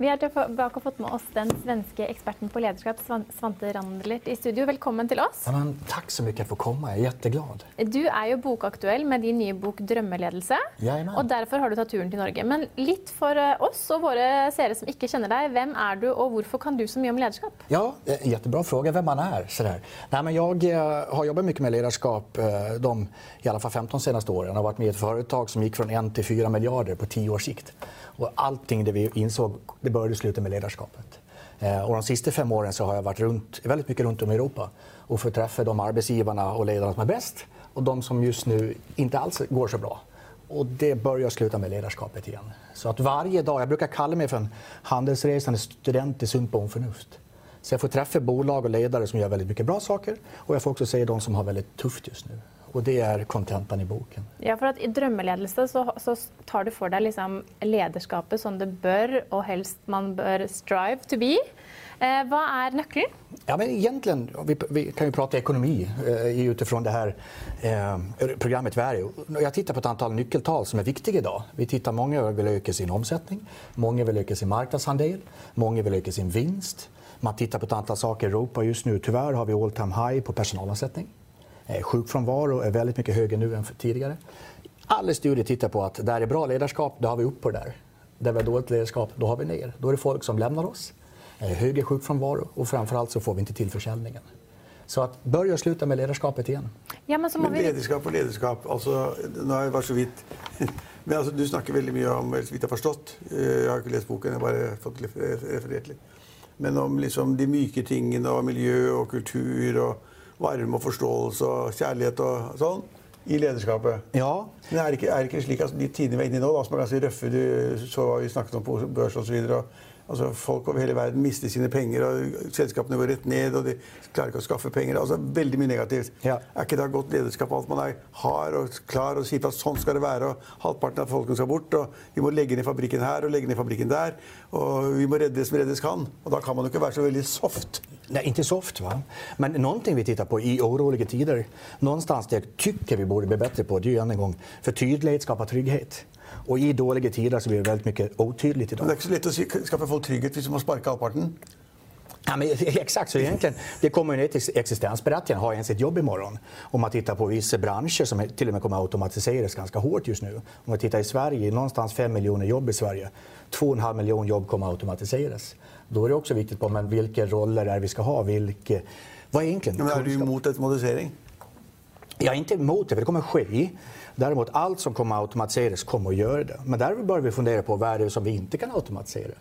Vi har tilbake og fått med oss den svenske experten på ledarskap, Svan- Svante Randlert, i studio. Velkommen til oss. Ja, men, tack så mycket för att komma, jag är jätteglad. Du er jo bokaktuell med din nye bok 'Drømmeledelse'. Jajamän. Og derfor har du tatt turen til Norge. Men litt for eh, oss og våre seere som ikke kjenner deg. Hvem er du, og hvorfor kan du så mye om lederskap? Ja, eh, jättebra fråga vem man är. Sådär. Nej, men jag eh, har jobbat mycket med ledarskap de i alla fall 15 senaste åren. Jag har varit med i ett företag som gick från 1 till 4 miljarder på 10 års sikt. Och allting det vi insåg det började sluta med ledarskapet. Eh, och de sista fem åren så har jag varit runt, väldigt mycket runt om i Europa och fått träffa de arbetsgivarna och ledarna som är bäst och de som just nu inte alls går så bra. Och det börjar sluta med ledarskapet igen. Så att varje dag, jag brukar kalla mig för en handelsresande student i sunt bondförnuft. Så jag får träffa bolag och ledare som gör väldigt mycket bra saker och jag får också se de som har väldigt tufft just nu. Och det är kontentan i boken. Ja, for at I drømmeledelse så, så tar du for deg liksom lederskapet som det bør, og helst man bør strive to be. Eh, hva er nøkkelen? Ja, men egentligen, vi, vi kan ju prata ekonomi eh, utifrån det här eh, programmet är i. Jag tittar på ett antal nyckeltal som är viktiga idag. Vi tittar, många vill öka sin omsättning, många vill öka sin marknadsandel, många vill öka sin vinst. Man tittar på ett antal saker i Europa just nu. Tyvärr har vi all time high på personalansättning. Eh, sjukfrånvaro är väldigt mycket högre nu än för tidigare. Alla studier tittar på att där är bra ledarskap, då har vi upp på det där. Där vi har dåligt ledarskap, då har vi ner. Då är det folk som lämnar oss. Eh, högre sjukfrånvaro och framförallt så får vi inte till försäljningen. Så att börja och sluta med ledarskapet igen. Ja, men Men vi... lederskap og lederskap altså, Nå har jeg vært så vidt Men altså, Du snakker veldig mye om så vidt jeg har forstått eh, Jeg har ikke lest boken, jeg har bare fått litt referert litt. Men om liksom, de myke tingene og miljø og kultur og varme og forståelse og kjærlighet og sånn i lederskapet. Ja, Men er det ikke, er det ikke slik at de tidene vi er inne i nå, da, som er ganske røffe Du så hva vi snakket om på børs osv. Altså, folk over hele verden mister sine penger, og selskapene går rett ned, og de klarer ikke å skaffe penger. Altså, veldig mye negativt. Ja. Er ikke det godt lederskap at man er hard og klar og sier at sånn skal det være, og halvparten av folkene skal bort, og vi må legge ned fabrikken her og legge ned fabrikken der, og vi må redde det som reddes kan. Og da kan man jo ikke være så veldig soft. Nej, inte soft va. Men någonting vi tittar på i oroliga tider, någonstans det tycker vi borde bli bättre på, det är ju än en gång, för tydlighet skapar trygghet. Och i dåliga tider så blir det väldigt mycket otydligt det idag. er ikke så lett å si, skaffe folk trygghet hvis du må sparke halvparten. Ja, men, exakt, så egentligen, det kommer ju ner till existensberättigande. Har jag ens ett jobb imorgon? Om man tittar på vissa branscher som till och med kommer att automatiseras ganska hårt just nu. Om vi tittar i Sverige, någonstans 5 miljoner jobb i Sverige. 2,5 miljoner jobb kommer att automatiseras. Då är det också viktigt på men vilka roller är vi ska ha. Vilka, vad är egentligen Ja, Men er du imot automatisering? Jag är inte emot det, för det kommer ske. Däremot allt som kommer att automatiseras kommer att göra det. Men där bör vi fundera på vad är det som vi inte kan automatisera.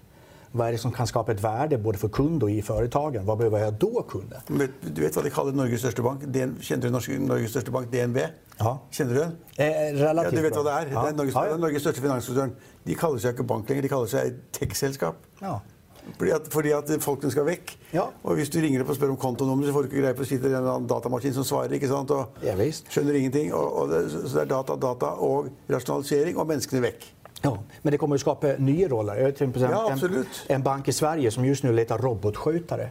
Vad är det som kan skapa ett värde både för kund och i företagen? Vad behöver jag då kunna? Du vet hva de kaller Norges største bank? DN, kjenner du Norges største bank, DNB? Ja. Kjenner du den? Eh, Ja, relativt du vet bra. det er? Ja. Det er Norges, Ja, ja. Norges største finanskonsern. De kaller seg ikke bank lenger, de kaller seg tech-selskap. Ja. Fordi at, fordi at folkene skal vekk. Ja. Og hvis du ringer opp og spør om kontonummer, så får du ikke greie på å sitte en eller annen datamaskin som svarer. ikke sant? Og Ja, visst. skjønner ingenting. Og, og det, så det er data, data og rasjonalisering og menneskene vekk. Ja, men det kommer att skapa nya roller. Jag vet till exempel Ja, en, en bank i Sverige som just nu letar robotskötare.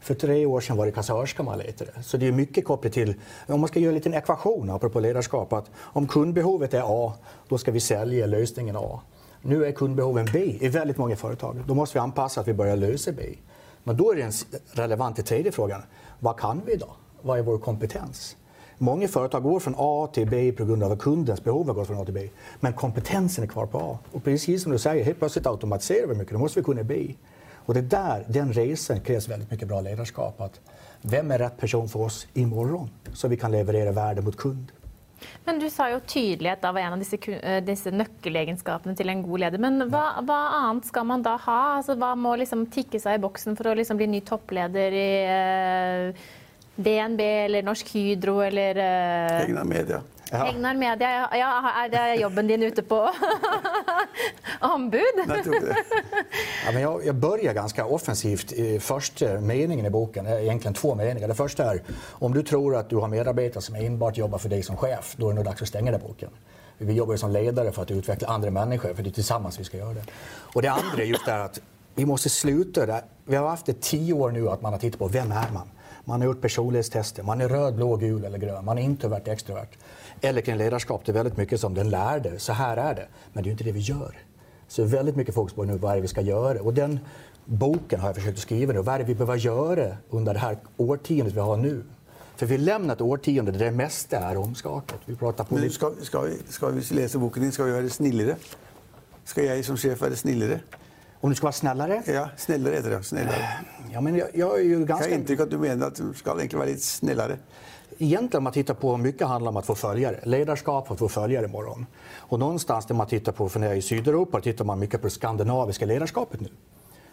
För tre år sedan var det kassörska man letade. Så det är mycket kopplat till, om man ska göra en liten ekvation apropå ledarskap, att om kundbehovet är A, då ska vi sälja lösningen A. Nu är kundbehoven B i väldigt många företag. Då måste vi anpassa att vi börjar lösa B. Men då är den relevanta tredje frågan, vad kan vi idag? Vad är vår kompetens? Många företag går från A till B på grund av att kundens behov har gått från A till B. Men kompetensen är kvar på A. Och precis som du säger, helt plötsligt automatiserar vi mycket. Då måste vi kunna B. Och det där, den resan krävs väldigt mycket bra ledarskap. Att vem är rätt person för oss imorgon? Så vi kan leverera värde mot kund. Men Du sa jo tydelighet da var en av disse, eh, disse nøkkelegenskapene til en god leder. Men hva, hva, annet skal man da ha? Altså, hva må liksom tikke seg i boksen for å liksom bli ny toppleder i eh, DNB eller Norsk Hydro eller eh... Egna Media. Ja. Egnar Media, ja, er det jobben din ute på anbud? ja, men jag, jag börjar ganska offensivt i första meningen i boken. Egentligen två meningar. Det första är om du tror att du har medarbetare som enbart jobbar för dig som chef, då är det nog dags att stänga den boken. Vi jobbar som ledare för att utveckla andra människor, för det är tillsammans vi ska göra det. Och det andra är just det att vi måste sluta där. Vi har haft det tio år nu att man har tittat på vem är man? Man har gjort personlighetstester. Man är röd, blå, gul eller grön. Man är introvert, extrovert. Eller kring ledarskap, det är väldigt mycket som den lärde. Så här är det. Men det är inte det vi gör. Så väldigt mycket fokus på nu vad är det vi ska göra. Och den boken har jag försökt skriva nu. Vad är det vi behöver göra under det här årtiondet vi har nu? För vi lämnar ett årtionde där det mesta är omskakat. Vi pratar på... Men ska, ska, vi, ska vi läsa boken din, ska vi vara snillare? Ska jag som chef vara snillare? Om du ska vara snällare? Ja, snällare heter det. Snällare. Ja, men jag, jag är ju ganska... Jag intryck att du menar att du ska egentligen vara lite snällare. Egentligen om man tittar på, mycket handlar om att få följare. Ledarskap för att få följare imorgon. Och någonstans när man tittar på, för när jag är i Sydeuropa, tittar man mycket på det skandinaviska ledarskapet nu.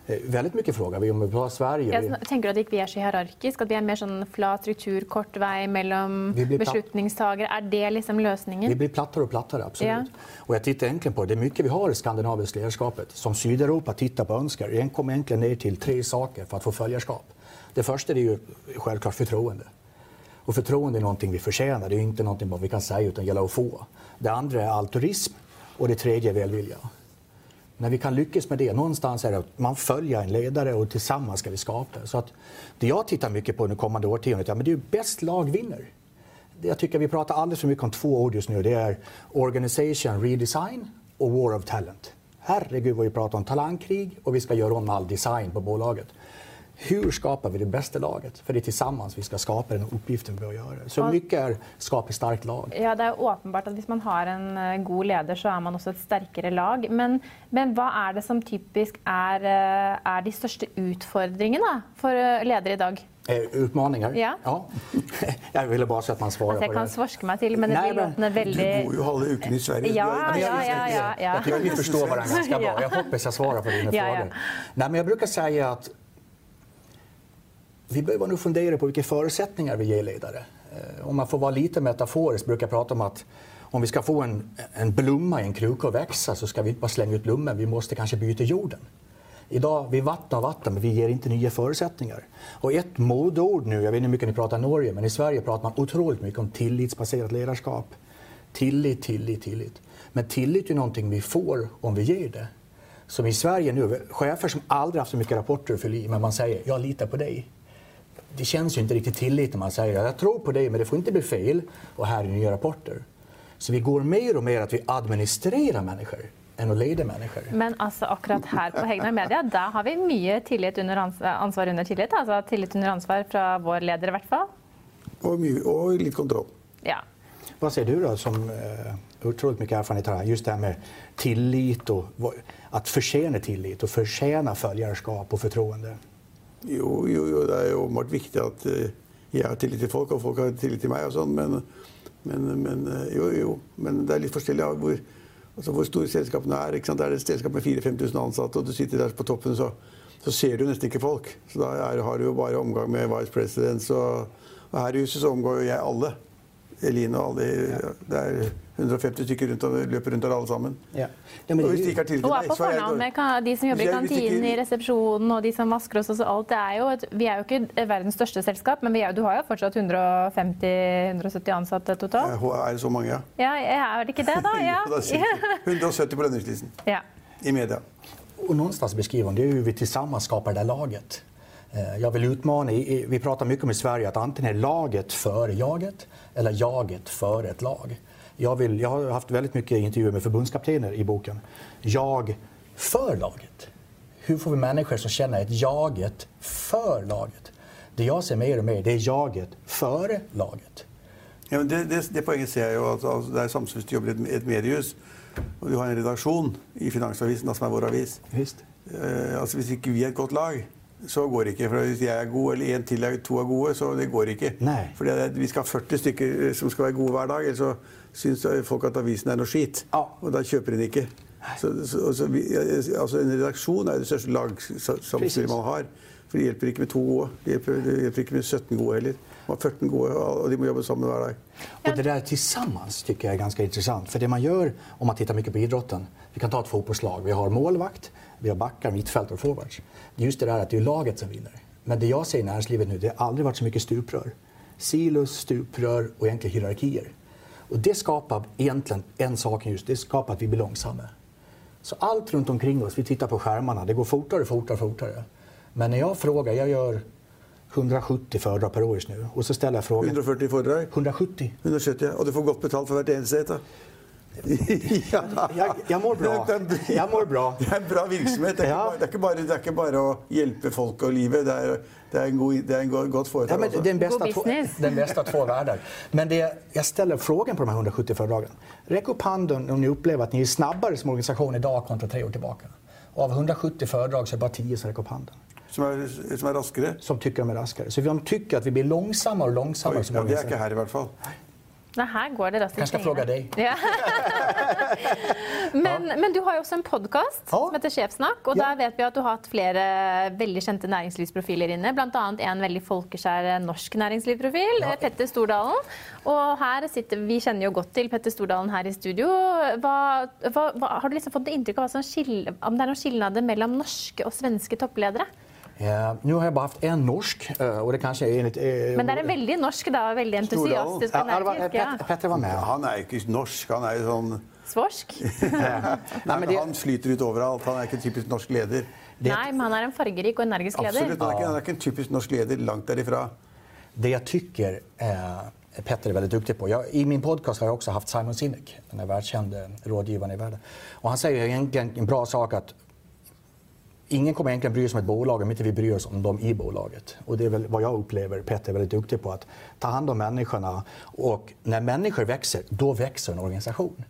Eh, väldigt mycket frågor. Vi om vi Sverige. Jag tänker att vi är så hierarkiska, att vi är mer sån flat struktur, kort väg mellan beslutningstagare. Är det liksom lösningen? Vi blir plattare och plattare, absolut. Ja. Och jag tittar egentligen på det. är mycket vi har i skandinaviska ledarskapet som Sydeuropa tittar på önskar. Det kommer egentligen ner till tre saker för att få följarskap. Det första är ju självklart förtroende. Och förtroende är någonting vi förtjänar. Det är inte någonting vi kan säga utan gäller att få. Det andra är altruism och det tredje är välvilja. När vi kan lyckas med det, någonstans är det att man följer en ledare och tillsammans ska vi skapa. Så att det jag tittar mycket på under kommande årtiondet, ja, men det är ju bäst lag vinner. Jag tycker vi pratar alldeles för mycket om två ord just nu. Det är organisation redesign och war of talent. Herregud vad vi pratar om talangkrig och vi ska göra om all design på bolaget hur skapar vi det bästa laget? För det är tillsammans vi ska skapa den uppgiften vi behöver göra. Så mycket är skapa ett starkt lag. Ja, det är uppenbart att om man har en eh, god ledare så är man också ett starkare lag. Men, men vad är det som typiskt är, eh, är de största utmaningarna för eh, ledare idag? Utmaningar? Ja. ja. Jag ville bara så att man svarar alltså, på det. Jag kan svorska mig till, men det Nej, blir men... väldigt... Du bor ju halva uken i Sverige. Ja, ja, ja, ja, ja. Jag tycker vi förstår varandra ganska bra. Jag hoppas jag svarar på dina ja, frågor. Nej, men jag brukar säga att vi behöver nog fundera på vilka förutsättningar vi ger ledare. Eh, om man får vara lite metaforisk brukar jag prata om att om vi ska få en, en blomma i en kruka att växa så ska vi inte bara slänga ut blomman, vi måste kanske byta jorden. Idag, vi vattnar vatten, men vi ger inte nya förutsättningar. Och ett modord nu, jag vet inte hur mycket ni pratar i Norge, men i Sverige pratar man otroligt mycket om tillitsbaserat ledarskap. Tillit, tillit, tillit. Men tillit är någonting vi får om vi ger det. Som i Sverige nu, chefer som aldrig haft så mycket rapporter att fylla i, men man säger “jag litar på dig” det känns ju inte riktigt tillit när man säger att jag tror på dig men det får inte bli fel och här är nya rapporter. Så vi går mer och mer att vi administrerar människor än att leda människor. Men alltså akkurat här på Hegnar Media, där har vi mycket tillit under ansvar under tillit. Alltså tillit under ansvar från vår ledare i hvert fall. Och, och lite kontroll. Ja. Vad säger du då som eh, otroligt mycket erfarenhet har, just det här med tillit och att förtjäna tillit och förtjäna följarskap och förtroende? Jo, jo, jo, det er jo åpenbart viktig at eh, jeg har tillit til folk, og folk har tillit til meg. og sånn, men, men, men, eh, jo, jo, men det er litt forskjellig av hvor, altså, hvor store selskapene er. ikke liksom, sant? Er det et selskap med 4000-5000 ansatte, og du sitter der på toppen, så, så ser du nesten ikke folk. Så da er, har du jo bare omgang med vice presidents. Og, og her i huset så omgår jo jeg alle. Eline og alle. Ja. Det er 150 stykker rundt og løper rundt der alle sammen. Ja. Ja, og hvis de ikke har tillit til meg, så er jeg med de som jobber i kantinen, i resepsjonen og de som vasker oss og alt. Det er jo et, vi er jo ikke verdens største selskap, men er, du har jo fortsatt 150-170 ansatte totalt. Er det så mange, ja? Ja, er det ikke det, da? Ja. 170 på lønningslisten ja. i media. Och någonstans beskriver det hur vi tillsammans skapar det där laget. Eh, jag vill utmana, vi pratar mycket om i Sverige att antingen är laget före jaget eller jaget före ett lag. Jag, vill, jag har haft väldigt mycket intervjuer med förbundskaptener i boken. Jag för laget. Hur får vi människor som känner ett jaget för laget? Det jag ser mer och mer, det är jaget före laget. Ja, men det, det, det poenget ser jeg jo. at altså, Det hvis du jobber i et, et mediehus og du har en redaksjon i Finansavisen, som er vår avis. Visst. Eh, Hvis ikke vi er et godt lag, så går det ikke. For Hvis jeg er god, eller en til er to er gode, så det går ikke. Nei. Fordi vi skal ha 40 stykker eh, som skal være gode hver dag, ellers så syns folk at avisen er noe skit. Ja. Og da kjøper de den ikke. Så, så, så vi, altså En redaksjon er det største Precis. man har. For det hjelper ikke med to gode. Det hjelper, det hjelper ikke med 17 gode heller. Man har 14 gode, og de må jobbe sammen hver dag. Och det där tillsammans tycker jag är ganska intressant. För det man gör om man tittar mycket på idrotten, vi kan ta ett fotbollslag, vi har målvakt, vi har backar, mittfältare och forwards. Det är just det där att det är laget som vinner. Men det jag ser i näringslivet nu, det har aldrig varit så mycket stuprör. Silos, stuprör och egentligen hierarkier. Och det skapar egentligen en sak just, det skapar att vi blir långsamma. Så allt runt omkring oss, vi tittar på skärmarna, det går fortare, fortare, fortare. Men när jag frågar, jag gör 170 föredrag per år just nu, och så ställer jag frågan... 140 foredrag. 170. 170, ja. Og du får godt betalt for hvert eneste et. da. ja. Jeg, jeg mår bra. Det det Jeg mår bra. Det er en bra virksomhet. Det er, Ja. ikke, bare, det er ikke bare å hjelpe folk og livet. Det er, det er en, god, det er en go- godt Ja, foretak. men den, bästa God två, den bästa två världar. Men det, jag ställer frågan på de här 170 föredragen. Räck upp handen om ni upplever att ni är snabbare som organisation idag kontra tre år tillbaka. Och av 170 föredrag så är det bara 10 som räcker upp handen. Som, er, som er raskere. Som tycker de är raskare. Så vi tycker att vi blir långsammare och långsammare som ja, det organisation. ikke her, i hvert fall. Nei, her går det raskt i Kanskje jeg frågar svingene. deg. Ja. men, men du har jo også en podkast Ja. som heter Sjefsnakk. Og Ja. der vet vi at du har hatt flere veldig kjente næringslivsprofiler inne. Bl.a. en veldig folkeskjær norsk næringslivsprofil, Ja. Petter Stordalen. Og her sitter, Vi kjenner jo godt til Petter Stordalen her i studio. Hva, hva, har du liksom fått inntrykk av hva som skiller, om det er noen skillnader mellom norske og svenske toppledere? Eh, nu har jag bara haft en norsk eh, och det kanske är enligt... eh, Men det er en veldig norsk, da. Veldig entusiastisk var, energisk. Ja. Petter, Petter var med. Ja, han jo ikke norsk. Han jo sånn Svorsk? Nej, Han flyter ut overalt. Han ikke en typisk norsk leder. Nei, men han er en fargerik og energisk leder. Absolutt. Han ikke, han ikke en typisk norsk leder. Langt derifra. Det jag tycker eh, Petter är väldigt duktig på. Jag, I min podcast har jag också haft Simon Sinek, den här världskände rådgivaren i världen. Och han säger egentligen en bra sak att ingen kommer egentligen bry sig om ett bolag om inte vi bryr oss om dem i bolaget. Och det är väl vad jag upplever Petter är väldigt duktig på. Att ta hand om människorna. Och när människor växer, då växer en organisation.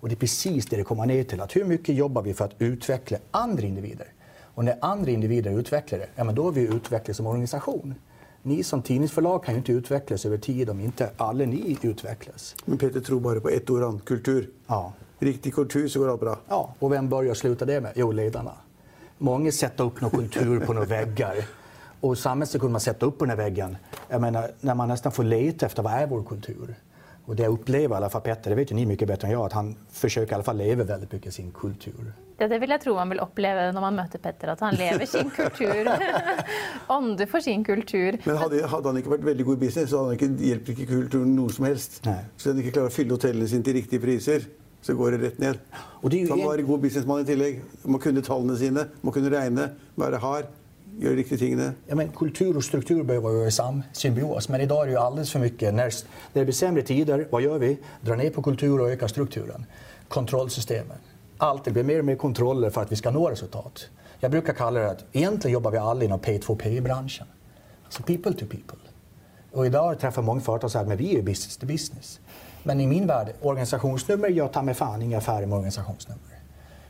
Och det är precis det det kommer ner till. Att hur mycket jobbar vi för att utveckla andra individer? Och när andra individer utvecklar det, ja, men då har vi utvecklats som organisation. Ni som tidningsförlag kan ju inte utvecklas över tid om inte alla ni utvecklas. Men Peter tror bare på ett ord. Kultur. Ja. Riktig kultur, så går alt bra. Ja, och vem börjar och slutar det med? Jo, ledarna. Många sätter upp någon kultur på några väggar. Och samtidigt kunde man sätta upp på den här väggen. Jag menar, när man nästan får leta efter vad är vår kultur? Och det jag upplever, i alla fall Petter, det vet ju ni mycket bättre än jag, att han försöker i alla fall leva väldigt mycket sin kultur. Ja, det vil jeg tro man vil oppleve når man møter Petter, at han lever sin kultur. Ånder for sin kultur. Men hadde, hadde han ikke vært veldig god i business, så hadde han hjelper ikke kulturen noe som helst. Nei. Så han ikke klarer å fylle hotellene sine til riktige priser, så går det rett ned. Han en- må være god businessmann i tillegg. Må kunne tallene sine, må kunne regne, være hard, gjøre de riktige tingene. Ja, men kultur och struktur behöver vara i sam symbios, men idag är det ju alldeles för mycket. När, det blir sämre tider, vad gör vi? Drar ner på kultur och ökar strukturen. Kontrollsystemen. Allt det blir mer och mer kontroller för att vi ska nå resultat. Jag brukar kalla det att egentligen jobbar vi alla inom Pay-2Pay-branschen. Alltså people to people. Och idag träffar många företag och säger att vi är business to business. Men i min värld, organisationsnummer gör ta mig fan inga affärer med organisationsnummer.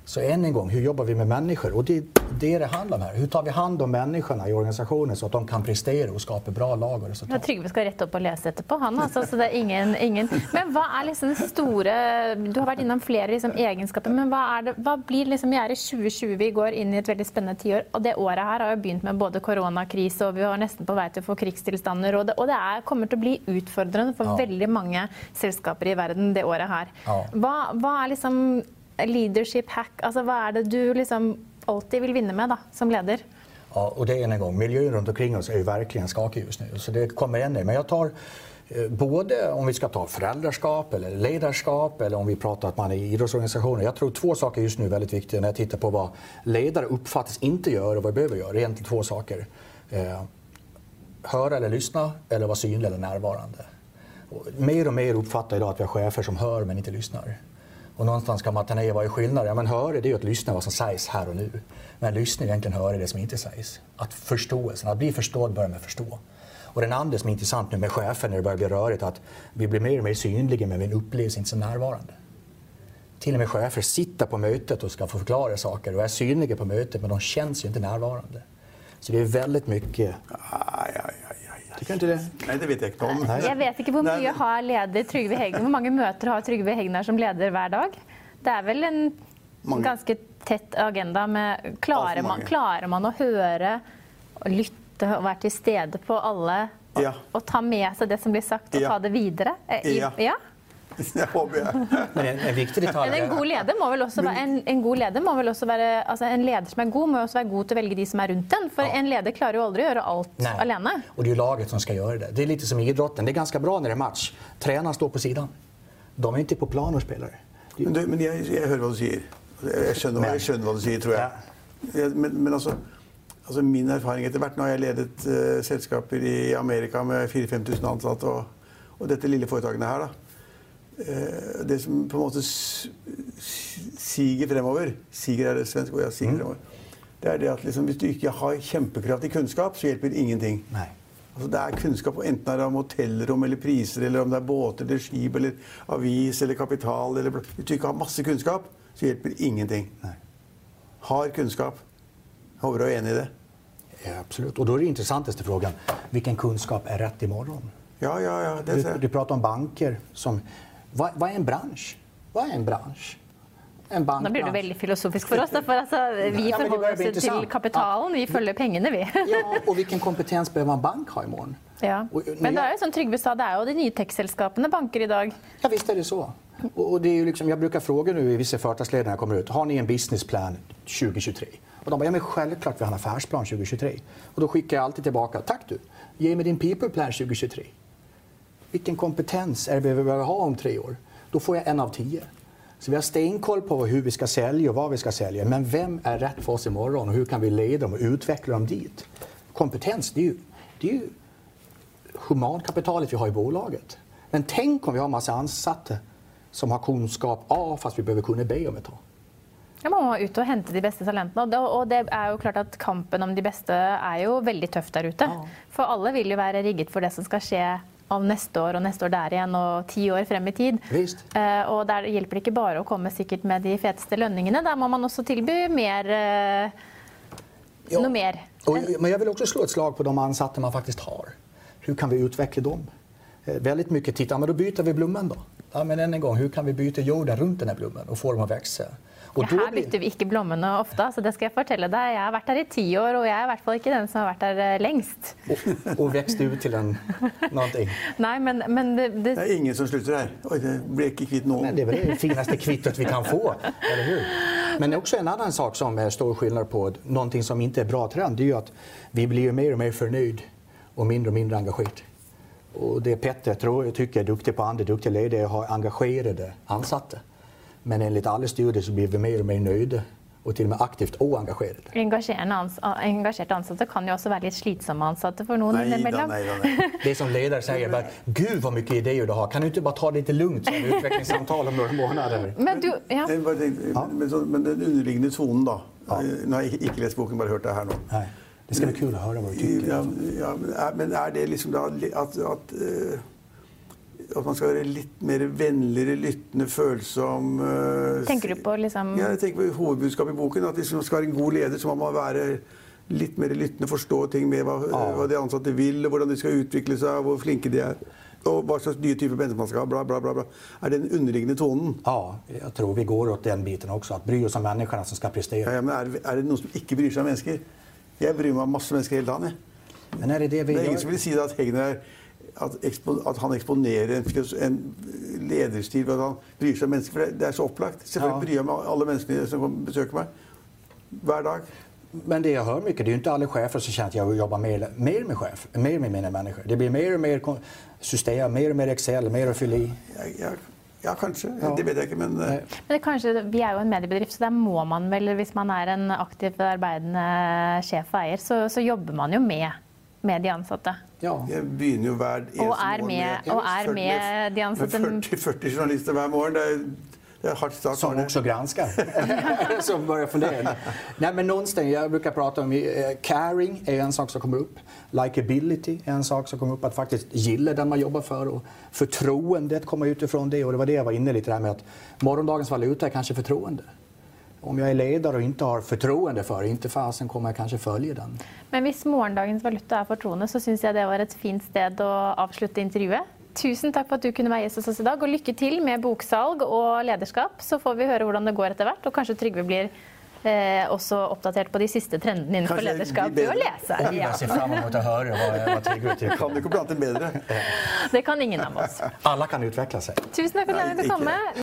Så än en gång, hur jobbar vi med människor? Och det är det det handlar om här. Hur tar vi hand om människorna i organisationen så att de kan prestera och skapa bra lag och resultat? Trygve skal rette opp og lese etterpå, han altså. Så det er ingen, ingen. Men hva er liksom det store Du har vært innom flere liksom, egenskaper, men hva, er det, hva blir liksom Vi er i 2020, vi går inn i et veldig spennende tiår. Og det året her har jo begynt med både koronakrise, og vi var nesten på vei til å få krigstilstander. Og det, og det er, kommer å bli utfordrende for Ja. veldig mange selskaper i verden det året her. Ja. Hva, hva er liksom leadership hack? Alltså, vad är det du liksom alltid vill vinna med då, som ledare? Ja, och det är en gång, miljön runt omkring oss är ju verkligen skakig just nu. Så det kommer än. Men jag tar eh, både om vi ska ta föräldraskap eller ledarskap eller om vi pratar att man är i idrottsorganisationer. Jag tror två saker just nu är väldigt viktiga när jag tittar på vad ledare uppfattas inte göra och vad vi behöver göra. Det är egentligen två saker. Eh, höra eller lyssna eller vara synlig eller närvarande. Och mer och mer uppfattar jag idag att vi har chefer som hör men inte lyssnar. Och någonstans kan man ta ner vad är skillnaden? Ja, men höra det är ju att lyssna vad som sägs här och nu. Men lyssna är egentligen höra det som inte sägs. Att förståelsen, att bli förstådd börjar med förstå. Och den andra som är intressant nu med chefen när det börjar bli rörigt att vi blir mer och mer synliga men vi upplevs inte som närvarande. Till och med chefer sitter på mötet och ska få förklara saker och är synliga på mötet men de känns ju inte närvarande. Så det är väldigt mycket... Aj, aj, aj. Tycker du inte det? Nej, det vet jeg ikke om. Jeg vet ikke hvor Nei, mye men- har leder Trygve Hegnar Hvor mange møter har Trygve Hegnar som leder hver dag? Det er vel en Mange. ganske tett agenda med Klarer Altfor man, klarer man å høre og lytte og være til stede på alle? Og, Ja. og ta med seg det som blir sagt, og Ja. ta det videre? Eh, i- Ja. ja? Men en, en viktig detalj Men en god leder må vel også være, en, en god leder må vel også være altså En leder som er god, må jo også være god til å velge de som er rundt den. For en leder klarer jo aldri å gjøre alt Nej. alene. Och det är ju laget som ska göra det. Det är lite som i idrotten. Det är ganska bra när det är match. Tränaren står på sidan. De är inte på plan och spelar. Det är- Men, du, men jeg, jeg hører hva du sier. Jeg skjønner, Men- jeg skjønner hva du sier, tror jeg. jeg men, men altså, altså Min erfaring etter hvert Nå har jeg ledet eh, selskaper i Amerika med 4000-5000 ansatte, og, og dette lille foretakene her, da. Eh, det som på en måte s- s- siger fremover Siger er det svensk ord, ja. Siger fremover. Det er det at liksom, hvis du ikke har kjempekraftig kunnskap, så hjelper ingenting. Nej. Altså det er kunnskap, enten det er om hotellrom eller priser, eller om det er båter eller skip eller avis eller kapital eller Hvis du ikke har masse kunnskap, så hjelper ingenting. Nej. Har kunnskap. Håper du er enig i det? Ja, absolut. Och då är det intressantaste frågan, vilken kunskap är rätt imorgon? Ja, ja, ja. Det Du, du pratar om banker. Som, vad, vad är en bransch? Vad är en bransch? En Nå blir det bankbransch. veldig filosofisk for oss. Da, for altså, vi Ja, börjar oss bli til intressant. kapitalen. Vi følger pengene, vi. Ja, och vilken kompetens behöver en bank ha imorgon? Ja. Och, Men det er jo som Trygve sa, det er jo de nye tech-selskapene banker i dag. Ja, visst är det så. Och, det är ju liksom, jag brukar fråga nu i vissa företagsledare när jag kommer ut, har ni en businessplan 2023? Och de bara, ja men självklart vi har en affärsplan 2023. Och då skickar jag alltid tillbaka, tack du, ge mig din peopleplan 2023. Vilken kompetens är det vi behöver ha om tre år? Då får jag en av tio. Så vi har stenkoll på hur vi ska sälja och vad vi ska sälja. Men vem är rätt för oss imorgon och hur kan vi leda dem och utveckla dem dit? Kompetens, det är ju, det är ju humankapitalet vi har i bolaget. Men tänk om vi har en massa ansatte som har kunskap A fast vi behöver kunna B om ett tag. Ja, man må ut og hente de beste talentene. Og det, er jo klart at kampen om de beste er jo veldig tøff der ute. For alle vil jo være rigget for det som skal skje om neste år og neste år der igjen og ti år frem i tid. Visst. Eh, og der hjelper det ikke bare å komme sikkert med de feteste lønningene. Der må man også tilby mer eh, Ja. Noe mer. Och, men jag vill också slå ett slag på de ansatte man faktiskt har. Hur kan vi utveckla dem? Eh, väldigt mycket titta, men då byter vi blomman då. Ja, men än en gång, hur kan vi byta jorden runt den här blomman och få dem att växa? Och Ja, då her blir- bytter vi ikke blommene ofte. Altså, det skal jeg fortelle deg. Jeg har vært her i ti år, og jeg er i hvert fall ikke den som har vært der eh, lengst. och, och växte ut till en, någonting. Nei, men, men det, det, Det er ingen som slutter her. Oi, det ble ikke kvitt noen. Men det är väl det finaste kvittot vi kan få, eller hur? Men också en annan sak som är stor skillnad på någonting som inte är bra trend, det är ju att vi blir mer och mer förnöjd och mindre och mindre engagerade. Och det Petter tror, jag tycker är duktig på, andra duktiga ledare, är att ha engagerade ansatte. Men enligt alla studier så blir vi mer och mer nöjda och till och med aktivt oengagerade. engasjerende ans engasjerte ansatte kan ansatte for noen Nei da, innimellom. nei da. Nei. Det är som ledare säger, bara, gud vad mycket idéer du har, kan du inte bara ta det lite lugnt som utvecklingssamtal om några månader? Men du, ja. Men, så, men den underliggende tonen, da. Nå har jeg ikke- ikke lest boken, bare hørt det her nå. Nej, det ska bli kul att höra vad du tycker. Ja, ja, men, er det liksom da li- at, at, man skal være litt mer vennligere, lyttende, følsom eh, Tenker du på liksom Ja, jeg tenker på hovedbudskapet i boken. At hvis man skal være en god leder, så må man være litt mer lyttende, forstå ting med hva, hva de ansatte vil, og hvordan de skal utvikle seg, hvor flinke de er. Og hva slags nye typer mennesker man skal ha. Bla, bla, bla, bla. Er det den underliggende tonen? Ja, jag tror vi går åt den biten också, att bry oss om människorna som ska prestera. Ja, ja, men er, er det noen som ikke bryr seg om mennesker? Jeg bryr meg om masse mennesker hele dagen. jeg. Men är det det vi Det er ingen gör? som vil si at Hegnar er at, ekspo, at han eksponerer en, en lederstil ved at han bryr seg om mennesker. For det, det er så opplagt. Selvfølgelig Ja. bryr jeg meg om alle menneskene som besøker meg. Hver dag. Men det jag hör mycket, det är ju inte alla chefer som känner att jag vill jobba mer, mer med chef, mer med mina människor. Det blir mer och mer system, mer och mer Excel, mer att fylla i. Ja, kanskje. Ja. Det vet jeg ikke, men eh. Men det er kanskje, Vi er jo en mediebedrift, så der må man vel, hvis man er en aktivt arbeidende sjef og eier, så, så jobber man jo med, med de ansatte. Ja. jeg begynner jo hver eneste Og er morgen med- og er med de ansatte- med 40, 40 journalister hver morgen. Det er, start, som också granskar. som börjar fundera. Nej, men någonstans, jag brukar prata om eh, caring är en sak som kommer upp. Likeability är en sak som kommer upp. Att faktiskt gilla den man jobbar för. Och förtroendet kommer utifrån det. Och det var det jag var inne lite där med att morgondagens valuta är kanske förtroende. Om jag är ledare och inte har förtroende för det, inte fasen kommer jag kanske följa den. Men hvis morgendagens valuta er fortroende, så syns jeg det var et fint sted å avslutte intervjuet. Tusen takk for at du kunne være gjest hos oss i dag, og lykke til med boksalg og lederskap. Så får vi høre hvordan det går etter hvert, og kanskje Trygve blir eh, også oppdatert på de lederskap blir ved å bedre. lese. Ja. Jag ser fram emot att höra vad, vad Trygve tycker. Kan du ikke blande bedre? Det kan ingen av oss. Alla kan utveckla sig. Tusen takk for at Nei, du kom.